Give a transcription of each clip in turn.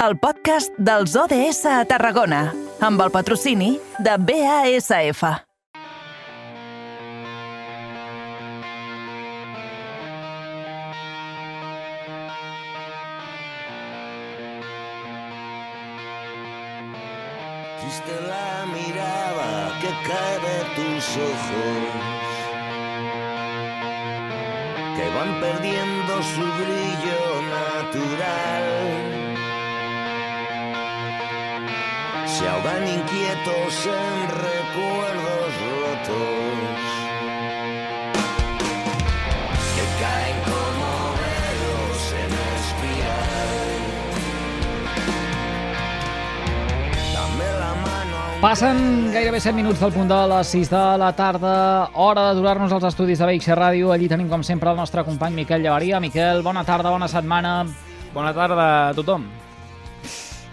el podcast dels ODS a Tarragona, amb el patrocini de BASF. Triste la mirada que cae de tus ojos, que van perdiendo su brillo natural. Ahogan inquietos en recuerdos rotos, que caen como velos en espiral. Dame la mano. Passen gairebé 7 minuts del punt de les 6 de la tarda, hora d'aturar-nos als estudis de BX Ràdio. Allí tenim, com sempre, el nostre company Miquel Llevaria. Miquel, bona tarda, bona setmana. Bona tarda a tothom.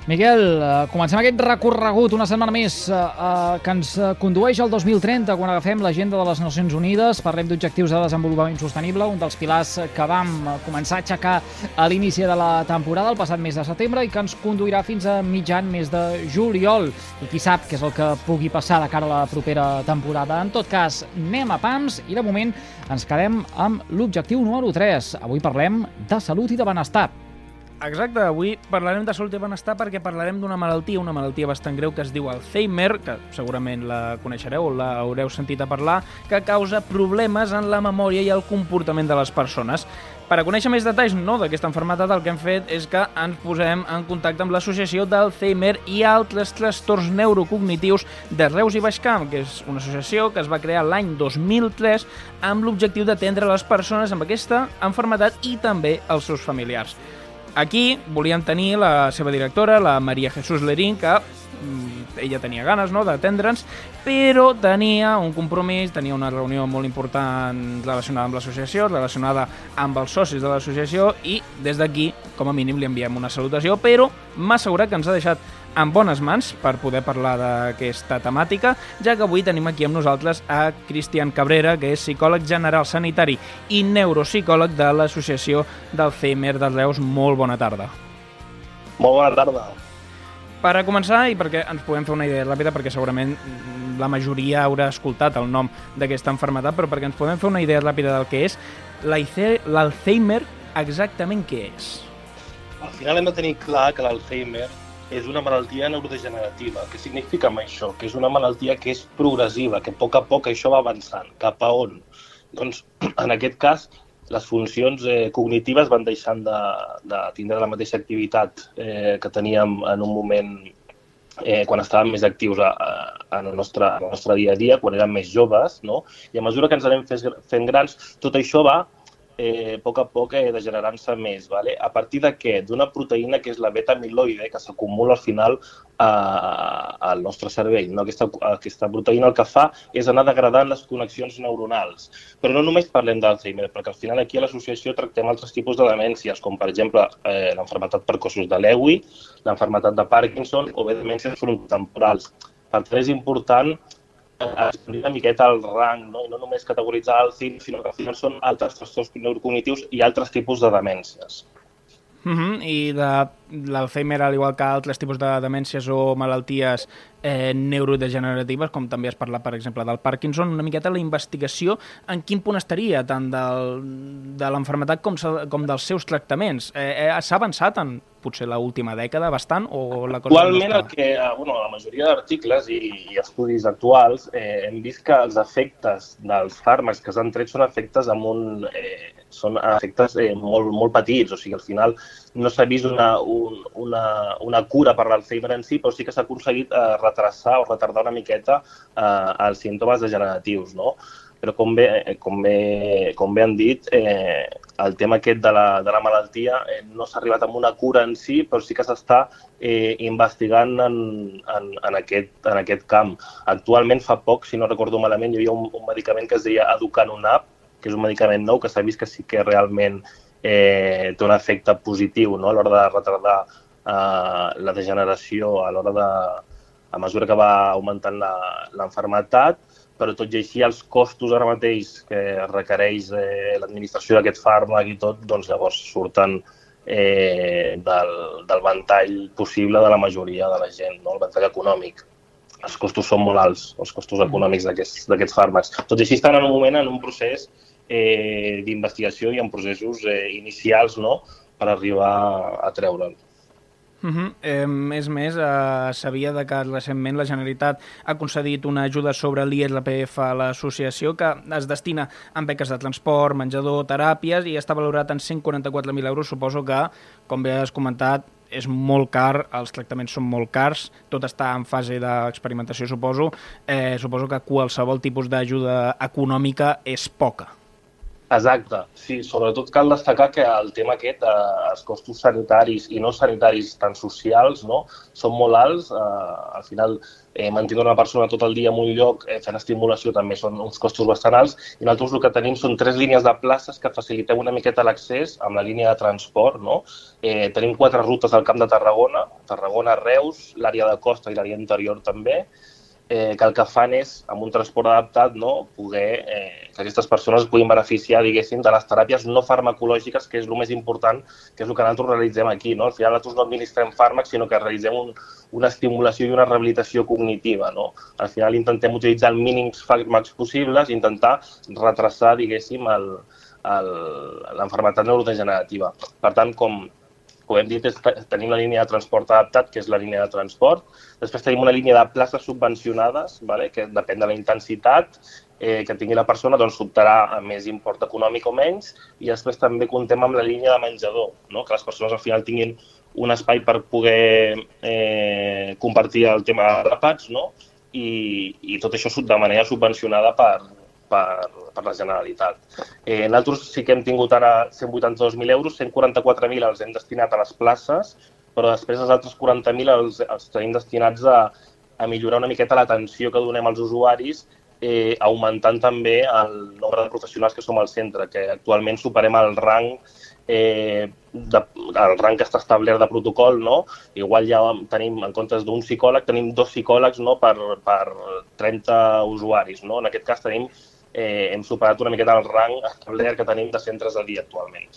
Miquel, eh, comencem aquest recorregut una setmana més eh, eh, que ens eh, condueix al 2030 quan agafem l'agenda de les Nacions Unides. Parlem d'objectius de desenvolupament sostenible, un dels pilars que vam començar a aixecar a l'inici de la temporada, el passat mes de setembre, i que ens conduirà fins a mitjan mes de juliol. I qui sap què és el que pugui passar de cara a la propera temporada. En tot cas, anem a pams i de moment ens quedem amb l'objectiu número 3. Avui parlem de salut i de benestar. Exacte, avui parlarem de salut i benestar perquè parlarem d'una malaltia, una malaltia bastant greu que es diu Alzheimer, que segurament la coneixereu o la haureu sentit a parlar, que causa problemes en la memòria i el comportament de les persones. Per a conèixer més detalls no d'aquesta malaltia, el que hem fet és que ens posem en contacte amb l'Associació d'Alzheimer i altres trastorns neurocognitius de Reus i Baixcamp, que és una associació que es va crear l'any 2003 amb l'objectiu d'atendre les persones amb aquesta malaltia i també els seus familiars. Aquí volien tenir la seva directora, la Maria Jesús Lerín, que mm, ella tenia ganes no, d'atendre'ns, però tenia un compromís, tenia una reunió molt important relacionada amb l'associació, relacionada amb els socis de l'associació, i des d'aquí, com a mínim, li enviem una salutació, però m'ha assegurat que ens ha deixat en bones mans per poder parlar d'aquesta temàtica, ja que avui tenim aquí amb nosaltres a Cristian Cabrera, que és psicòleg general sanitari i neuropsicòleg de l'Associació d'Alzheimer de Reus. Molt bona tarda. Molt bona tarda. Per a començar, i perquè ens podem fer una idea ràpida, perquè segurament la majoria haurà escoltat el nom d'aquesta malaltia, però perquè ens podem fer una idea ràpida del que és, l'Alzheimer exactament què és? Al final hem de tenir clar que l'Alzheimer és una malaltia neurodegenerativa. Què significa amb això? Que és una malaltia que és progressiva, que a poc a poc això va avançant. Cap a on? Doncs, en aquest cas, les funcions eh, cognitives van deixant de, de tindre la mateixa activitat eh, que teníem en un moment eh, quan estàvem més actius a, a, en el nostre, en el nostre dia a dia, quan érem més joves, no? i a mesura que ens anem fes, fent grans, tot això va eh, a poc a poc eh, degenerant-se més. Vale? A partir de què? D'una proteïna que és la beta-amiloide, que s'acumula al final eh, al nostre cervell. No? Aquesta, aquesta proteïna el que fa és anar degradant les connexions neuronals. Però no només parlem d'Alzheimer, perquè al final aquí a l'associació tractem altres tipus de demències, com per exemple eh, l'enfermetat per cossos de Lewy, l'enfermetat de Parkinson o bé demències frontotemporals. Per tant, és important explicar una miqueta el rang, no? i no només categoritzar el CIM, sinó que al final són altres trastorns neurocognitius i altres tipus de demències. Uh -huh. I de l'Alzheimer, al igual que altres tipus de demències o malalties eh, neurodegeneratives, com també es parla, per exemple, del Parkinson, una miqueta la investigació en quin punt estaria tant del, de l'enfermetat com, com dels seus tractaments. Eh, eh, S'ha avançat en potser l última dècada bastant o la cosa Actualment, no el que, eh, bueno, la majoria d'articles i, i estudis actuals eh, hem vist que els efectes dels fàrmacs que s'han tret són efectes amb un, eh, són efectes eh, molt, molt petits, o sigui, al final no s'ha vist una, un, una, una cura per l'Alzheimer en si, però sí que s'ha aconseguit eh, retrasar o retardar una miqueta eh, els símptomes degeneratius, no? Però com bé, eh, com bé, com bé han dit, eh, el tema aquest de la, de la malaltia eh, no s'ha arribat amb una cura en si, però sí que s'està eh, investigant en, en, en, aquest, en aquest camp. Actualment, fa poc, si no recordo malament, hi havia un, un medicament que es deia Aducanumab, que és un medicament nou que s'ha vist que sí que realment eh, té un efecte positiu no? a l'hora de retardar eh, la degeneració, a l'hora de, a mesura que va augmentant l'enfermetat, però tot i així els costos ara mateix que requereix eh, l'administració d'aquest fàrmac i tot, doncs llavors surten eh, del, del ventall possible de la majoria de la gent, no? el ventall econòmic. Els costos són molt alts, els costos econòmics d'aquests fàrmacs. Tot i així estan en un moment en un procés eh, d'investigació i en processos eh, inicials no? per arribar a treure'l. Uh -huh. eh, és més, eh, sabia de que recentment la Generalitat ha concedit una ajuda sobre l'IRPF a l'associació que es destina en beques de transport, menjador, teràpies i està valorat en 144.000 euros. Suposo que, com bé has comentat, és molt car, els tractaments són molt cars, tot està en fase d'experimentació, suposo. Eh, suposo que qualsevol tipus d'ajuda econòmica és poca. Exacte, sí, sobretot cal destacar que el tema aquest, eh, els costos sanitaris i no sanitaris tan socials, no, són molt alts. Eh, al final, eh, mantenir una persona tot el dia en un lloc eh, fent estimulació també són uns costos bastant alts i nosaltres el que tenim són tres línies de places que facilitem una miqueta l'accés amb la línia de transport. No? Eh, tenim quatre rutes al Camp de Tarragona, Tarragona, Reus, l'àrea de costa i l'àrea interior també, eh, que el que fan és, amb un transport adaptat, no, poder eh, que aquestes persones puguin beneficiar, diguéssim, de les teràpies no farmacològiques, que és el més important, que és el que nosaltres realitzem aquí. No? Al final nosaltres no administrem fàrmacs, sinó que realitzem un, una estimulació i una rehabilitació cognitiva. No? Al final intentem utilitzar el mínims fàrmacs possibles, intentar retrasar, diguéssim, l'enfermetat neurodegenerativa. Per tant, com, com hem dit, és, tenim la línia de transport adaptat, que és la línia de transport. Després tenim una línia de places subvencionades, vale? que depèn de la intensitat eh, que tingui la persona, doncs s'optarà a més import econòmic o menys. I després també contem amb la línia de menjador, no? que les persones al final tinguin un espai per poder eh, compartir el tema de repats, no? I, i tot això de manera subvencionada per, per, per la Generalitat. Eh, nosaltres sí que hem tingut ara 182.000 euros, 144.000 els hem destinat a les places, però després els altres 40.000 els, els tenim destinats a, a millorar una miqueta l'atenció que donem als usuaris, eh, augmentant també el nombre de professionals que som al centre, que actualment superem el rang eh, de, el rang que està establert de protocol, no? igual ja tenim, en comptes d'un psicòleg, tenim dos psicòlegs no? per, per 30 usuaris. No? En aquest cas tenim eh, hem superat una miqueta el rang establert que tenim de centres de dia actualment.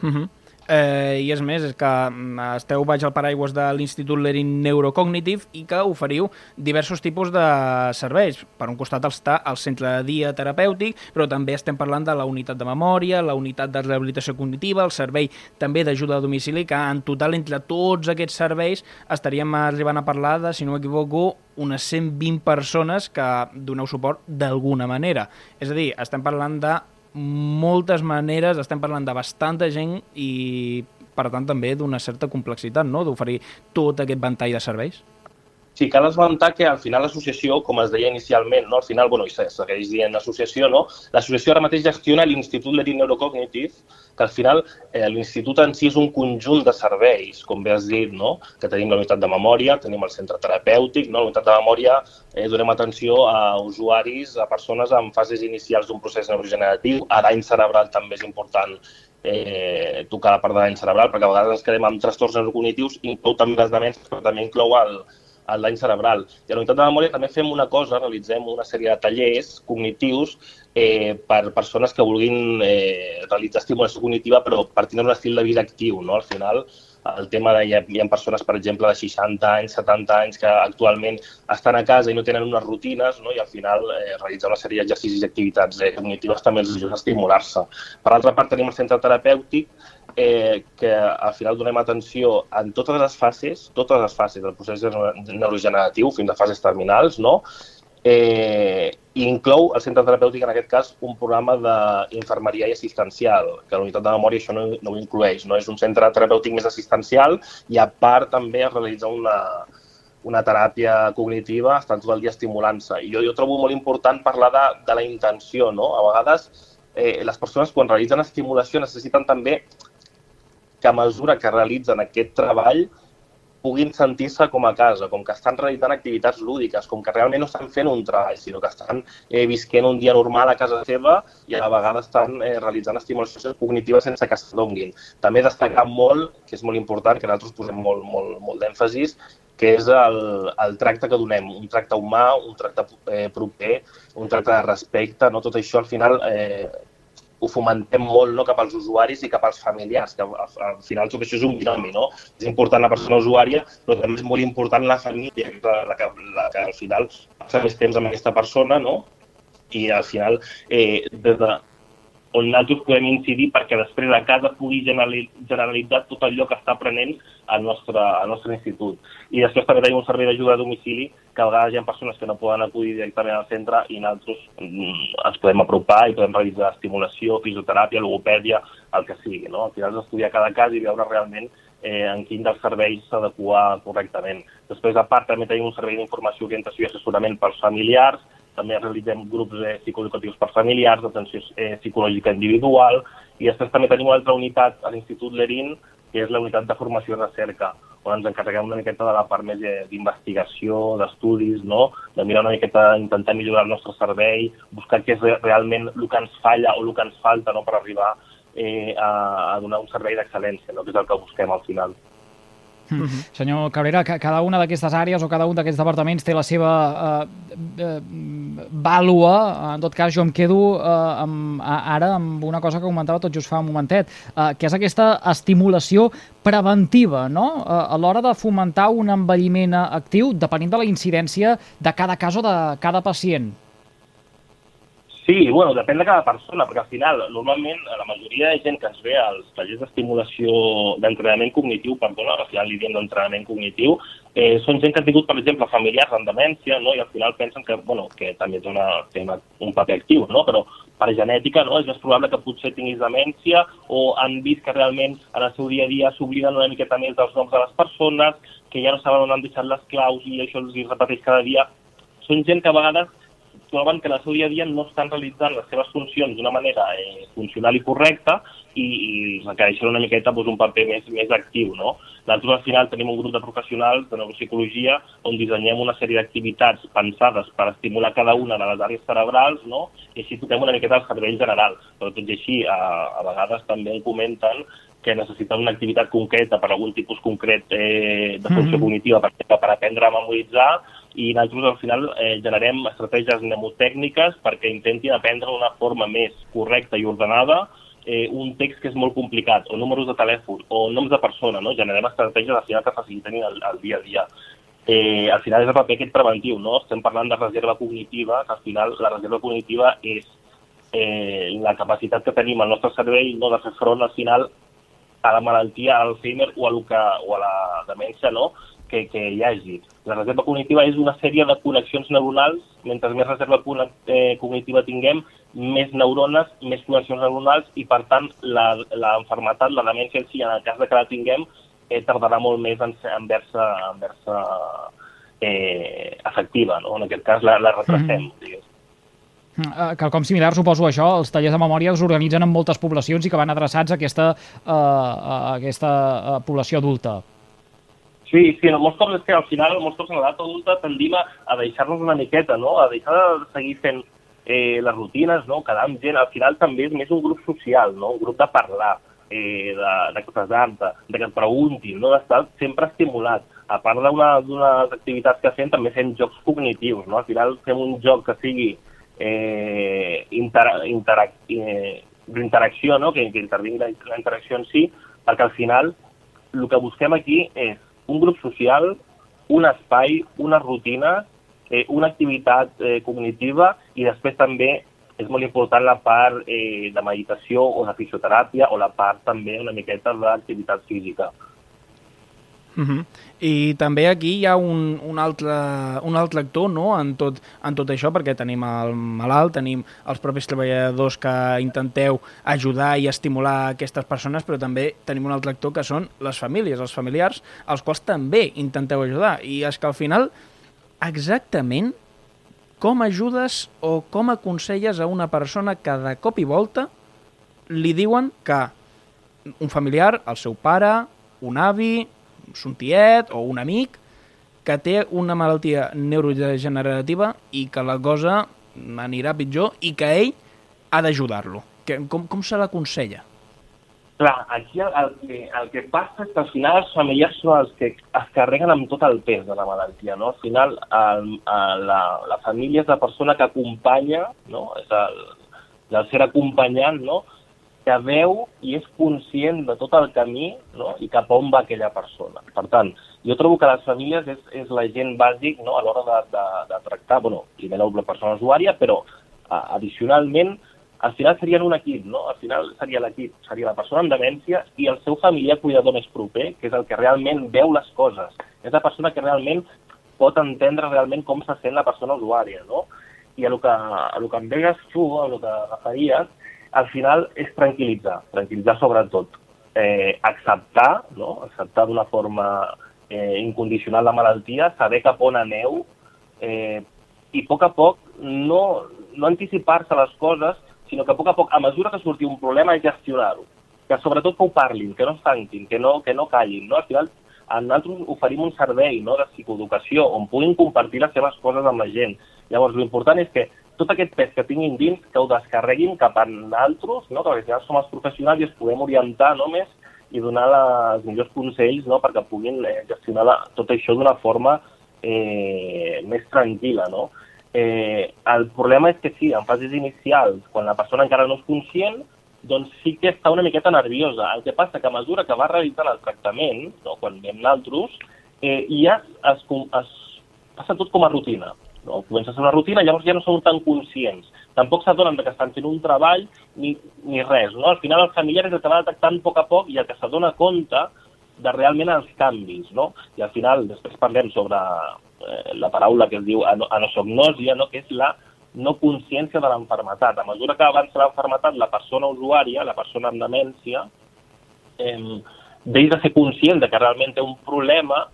Uh mhm. -huh. Eh, I és més, és que mm, esteu baix al paraigües de l'Institut Lerin Neurocognitive i que oferiu diversos tipus de serveis. Per un costat està el centre de dia terapèutic, però també estem parlant de la unitat de memòria, la unitat de rehabilitació cognitiva, el servei també d'ajuda a domicili, que en total entre tots aquests serveis estaríem arribant a parlar de, si no m'equivoco, unes 120 persones que doneu suport d'alguna manera. És a dir, estem parlant de moltes maneres, estem parlant de bastanta gent i per tant també d'una certa complexitat, no?, d'oferir tot aquest ventall de serveis. Sí, cal esmentar que al final l'associació, com es deia inicialment, no? al final, bueno, i segueix dient l'associació, no? l'associació ara mateix gestiona l'Institut Lerin Neurocognitive, que al final eh, l'institut en si és un conjunt de serveis, com bé has dit, no? que tenim la unitat de memòria, tenim el centre terapèutic, no? la unitat de memòria eh, donem atenció a usuaris, a persones en fases inicials d'un procés neurogeneratiu, a dany cerebral també és important eh, tocar la part de dany cerebral, perquè a vegades ens quedem amb trastorns neurocognitius, inclou també les demències, però també inclou el, el dany cerebral. I a la unitat de memòria també fem una cosa, realitzem una sèrie de tallers cognitius eh, per persones que vulguin eh, realitzar estimulació cognitiva però per tenir un estil de vida actiu. No? Al final, el tema de hi ha, hi ha persones, per exemple, de 60 anys, 70 anys, que actualment estan a casa i no tenen unes rutines, no? i al final eh, realitzar una sèrie d'exercicis i activitats eh, cognitives també els ajuda a estimular-se. Per altra part, tenim el centre terapèutic, eh, que al final donem atenció en totes les fases, totes les fases del procés neurogeneratiu, fins a fases terminals, no? Eh, inclou el centre terapèutic, en aquest cas, un programa d'infermeria i assistencial, que la unitat de memòria això no, no ho inclueix. No? És un centre terapèutic més assistencial i, a part, també es realitza una, una teràpia cognitiva, estan tot el dia estimulant-se. I jo, jo trobo molt important parlar de, de la intenció. No? A vegades, eh, les persones, quan realitzen estimulació, necessiten també que a mesura que realitzen aquest treball puguin sentir-se com a casa, com que estan realitzant activitats lúdiques, com que realment no estan fent un treball, sinó que estan eh, visquent un dia normal a casa seva i a la vegada estan eh, realitzant estimulacions cognitives sense que s'adonguin. També destacar molt, que és molt important, que nosaltres posem molt, molt, molt d'èmfasis, que és el, el tracte que donem, un tracte humà, un tracte eh, proper, un tracte de respecte, no? tot això al final eh, ho fomentem molt no, cap als usuaris i cap als familiars, que al, al final tot això és un binomi, no? És important la persona usuària, però també és molt important la família, que la, que, la que al final passa més temps amb aquesta persona, no? I al final, eh, des de, on nosaltres podem incidir perquè després a casa pugui generalitzar tot allò que està aprenent al nostre, al nostre institut. I després també tenim un servei d'ajuda a domicili que a vegades hi ha persones que no poden acudir directament al centre i nosaltres mm, ens podem apropar i podem realitzar estimulació, fisioteràpia, logopèdia, el que sigui. No? Al final és estudiar cada cas i veure realment eh, en quin dels serveis s'adequa correctament. Després, a part, també tenim un servei d'informació, orientació i assessorament pels familiars, també realitzem grups eh, psicoeducatius per familiars, d'atenció eh, psicològica individual, i després també tenim una altra unitat a l'Institut Lerín, que és la unitat de formació i recerca, on ens encarreguem una miqueta de la part més eh, d'investigació, d'estudis, no? de mirar una miqueta, intentar millorar el nostre servei, buscar què és realment el que ens falla o el que ens falta no? per arribar eh, a, a donar un servei d'excel·lència, no? que és el que busquem al final. Mm -hmm. Senyor Cabrera, cada una d'aquestes àrees o cada un d'aquests departaments té la seva eh, eh, vàlua. En tot cas, jo em quedo eh, amb, ara amb una cosa que comentava tot just fa un momentet, eh, que és aquesta estimulació preventiva, no? Eh, a l'hora de fomentar un envelliment actiu, depenent de la incidència de cada cas o de cada pacient. Sí, bueno, depèn de cada persona, perquè al final, normalment, la majoria de gent que ens ve als tallers d'estimulació d'entrenament cognitiu, perdona, al final li diem d'entrenament cognitiu, eh, són gent que han tingut, per exemple, familiars amb demència, no? i al final pensen que, bueno, que també una, té una, un paper actiu, no? però per genètica no? és més probable que potser tinguis demència o han vist que realment en el seu dia a dia s'obliden una miqueta més dels noms de les persones, que ja no saben on han deixat les claus i això els repeteix cada dia. Són gent que a vegades troben que en el seu dia a dia no estan realitzant les seves funcions d'una manera eh, funcional i correcta i, i requereixen una miqueta doncs, un paper més, més actiu. No? Nosaltres al final tenim un grup de professionals de neuropsicologia on dissenyem una sèrie d'activitats pensades per estimular cada una de les àrees cerebrals no? i així toquem una miqueta el cervell general. Però tot i així, a, a vegades també em comenten que necessiten una activitat concreta per algun tipus concret eh, de funció mm -hmm. cognitiva, per exemple, per aprendre a memoritzar, i nosaltres al final eh, generem estratègies mnemotècniques perquè intentin aprendre d'una forma més correcta i ordenada eh, un text que és molt complicat, o números de telèfon, o noms de persona, no? generem estratègies al final que faciliten el, el dia a dia. Eh, al final és el paper aquest preventiu, no? estem parlant de reserva cognitiva, que al final la reserva cognitiva és eh, la capacitat que tenim al nostre cervell no, de fer front al final a la malaltia, a l'Alzheimer o, a que, o a la demència, no? Que, que hi hagi. La reserva cognitiva és una sèrie de connexions neuronals, mentre més reserva eh, cognitiva tinguem, més neurones, més connexions neuronals i, per tant, l'enfermetat, la, la demència en si, en el cas de que la tinguem, eh, tardarà molt més en, en ver-se ver eh, efectiva. No? En aquest cas la, la retracem, mm -hmm. diguéssim. Quelcom similar, suposo, això, els tallers de memòria es organitzen en moltes poblacions i que van adreçats a aquesta, uh, a aquesta uh, població adulta. Sí, sí, molts cops és que al final, molts cops en l'edat adulta tendim a, a deixar-nos una miqueta, no? a deixar de seguir fent eh, les rutines, no? quedar amb gent. Al final també és més un grup social, no? un grup de parlar, eh, de, de expressar-te, de que et preguntin, no? d'estar sempre estimulat. A part d'unes activitats que fem, també fem jocs cognitius. No? Al final fem un joc que sigui eh, inter, inter, eh, d'interacció, no? que, que intervingui la, la interacció en si, perquè al final el que busquem aquí és un grup social, un espai, una rutina, eh, una activitat eh, cognitiva i després també és molt important la part eh, de meditació o de fisioteràpia o la part també una miqueta d'activitat física. Uh -huh. I també aquí hi ha un, un, altre, un altre actor no? en, tot, en tot això, perquè tenim el malalt, tenim els propis treballadors que intenteu ajudar i estimular aquestes persones, però també tenim un altre actor que són les famílies, els familiars, als quals també intenteu ajudar. I és que al final, exactament com ajudes o com aconselles a una persona que de cop i volta li diuen que un familiar, el seu pare, un avi, son tiet o un amic que té una malaltia neurodegenerativa i que la cosa anirà pitjor i que ell ha d'ajudar-lo. Com, com se l'aconsella? Clar, aquí el, el, que, el que passa és que al final els familiars són els que es carreguen amb tot el pes de la malaltia, no? Al final el, el, la, la família és la persona que acompanya, no? És el, el ser acompanyant, no? Que veu i és conscient de tot el camí no? i cap on va aquella persona. Per tant, jo trobo que les famílies és, és la gent bàsic no? a l'hora de, de, de tractar, bueno, primer la persona usuària, però a, addicionalment al final serien un equip, no? Al final seria l'equip, seria la persona amb demència i el seu familiar cuidador més proper, que és el que realment veu les coses. És la persona que realment pot entendre realment com se sent la persona usuària, no? I a lo que, a lo que em deies tu, a lo que referies, al final és tranquil·litzar, tranquil·litzar sobretot. Eh, acceptar, no? acceptar d'una forma eh, incondicional la malaltia, saber cap on aneu eh, i a poc a poc no, no anticipar-se les coses, sinó que a poc a poc, a mesura que surti un problema, gestionar-ho. Que sobretot que ho parlin, que no es tanquin, que no, que no callin. No? Al final, a nosaltres oferim un servei no, de psicoeducació on puguin compartir les seves coses amb la gent. Llavors, l'important és que tot aquest pes que tinguin dins, que ho descarreguin cap a altres, no? que al final som els professionals i es podem orientar només i donar la, els millors consells no? perquè puguin eh, gestionar la, tot això d'una forma eh, més tranquil·la. No? Eh, el problema és que sí, en fases inicials, quan la persona encara no és conscient, doncs sí que està una miqueta nerviosa. El que passa que a mesura que va realitzant el tractament, no, quan veiem l'altros, eh, ja es, es, es passa tot com a rutina. No? Comença a ser una rutina, llavors ja no són tan conscients. Tampoc s'adonen que estan fent un treball ni, ni res. No? Al final el familiar és el que va detectant a poc a poc i el que s'adona compte de realment els canvis. No? I al final després parlem sobre eh, la paraula que es diu anosognosia, no? que és la no consciència de l'enfermetat. A mesura que avança l'enfermetat, la persona usuària, la persona amb demència, eh, deix de ser conscient de que realment té un problema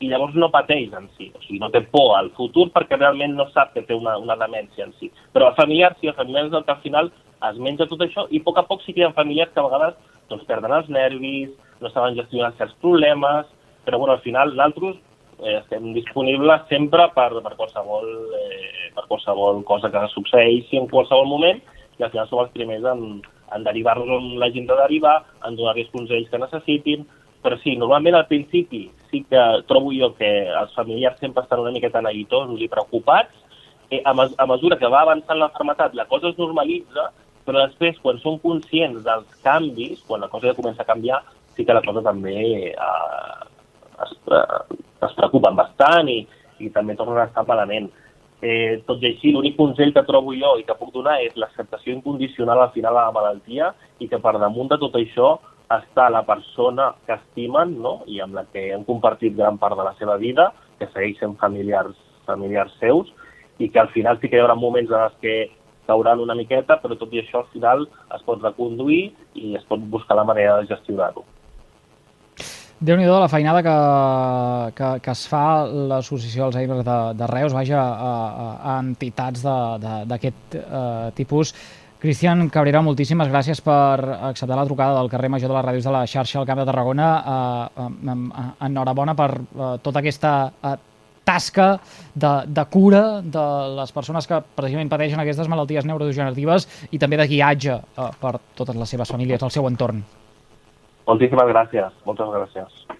i llavors no pateix en si, o sigui, no té por al futur perquè realment no sap que té una, una demència en si. Però el familiar, sí, el familiar és que al final es menja tot això i a poc a poc sí que hi ha familiars que a vegades doncs, perden els nervis, no saben gestionar certs problemes, però bueno, al final nosaltres eh, estem disponibles sempre per, per, qualsevol, eh, per qualsevol cosa que succeeixi en qualsevol moment i al final som els primers en, en derivar-los on la gent de derivar, en donar-los consells que necessitin, però sí, normalment al principi sí que trobo jo que els familiars sempre estan una miqueta neguitosos i preocupats, eh, a, mes a mesura que va avançant l'enfermetat la cosa es normalitza, però després, quan són conscients dels canvis, quan la cosa ja comença a canviar, sí que la cosa també eh, es, eh, es preocupen bastant i, i també tornen a estar malament. Eh, tot i així, l'únic consell que trobo jo i que puc donar és l'acceptació incondicional al final de la malaltia i que per damunt de tot això està la persona que estimen no? i amb la que han compartit gran part de la seva vida, que segueixen familiars, familiars seus, i que al final sí que hi haurà moments en els que cauran una miqueta, però tot i això al final es pot reconduir i es pot buscar la manera de gestionar-ho déu nhi la feinada que, que, que es fa l'associació Alzheimer de, de Reus, vaja, a, a, entitats d'aquest uh, tipus. Cristian Cabrera, moltíssimes gràcies per acceptar la trucada del carrer Major de les Ràdios de la xarxa al Camp de Tarragona. Uh, uh, enhorabona per uh, tota aquesta uh, tasca de, de cura de les persones que precisament pateixen aquestes malalties neurodegeneratives i també de guiatge uh, per totes les seves famílies, al seu entorn. Moltíssimes gràcies, moltes gràcies.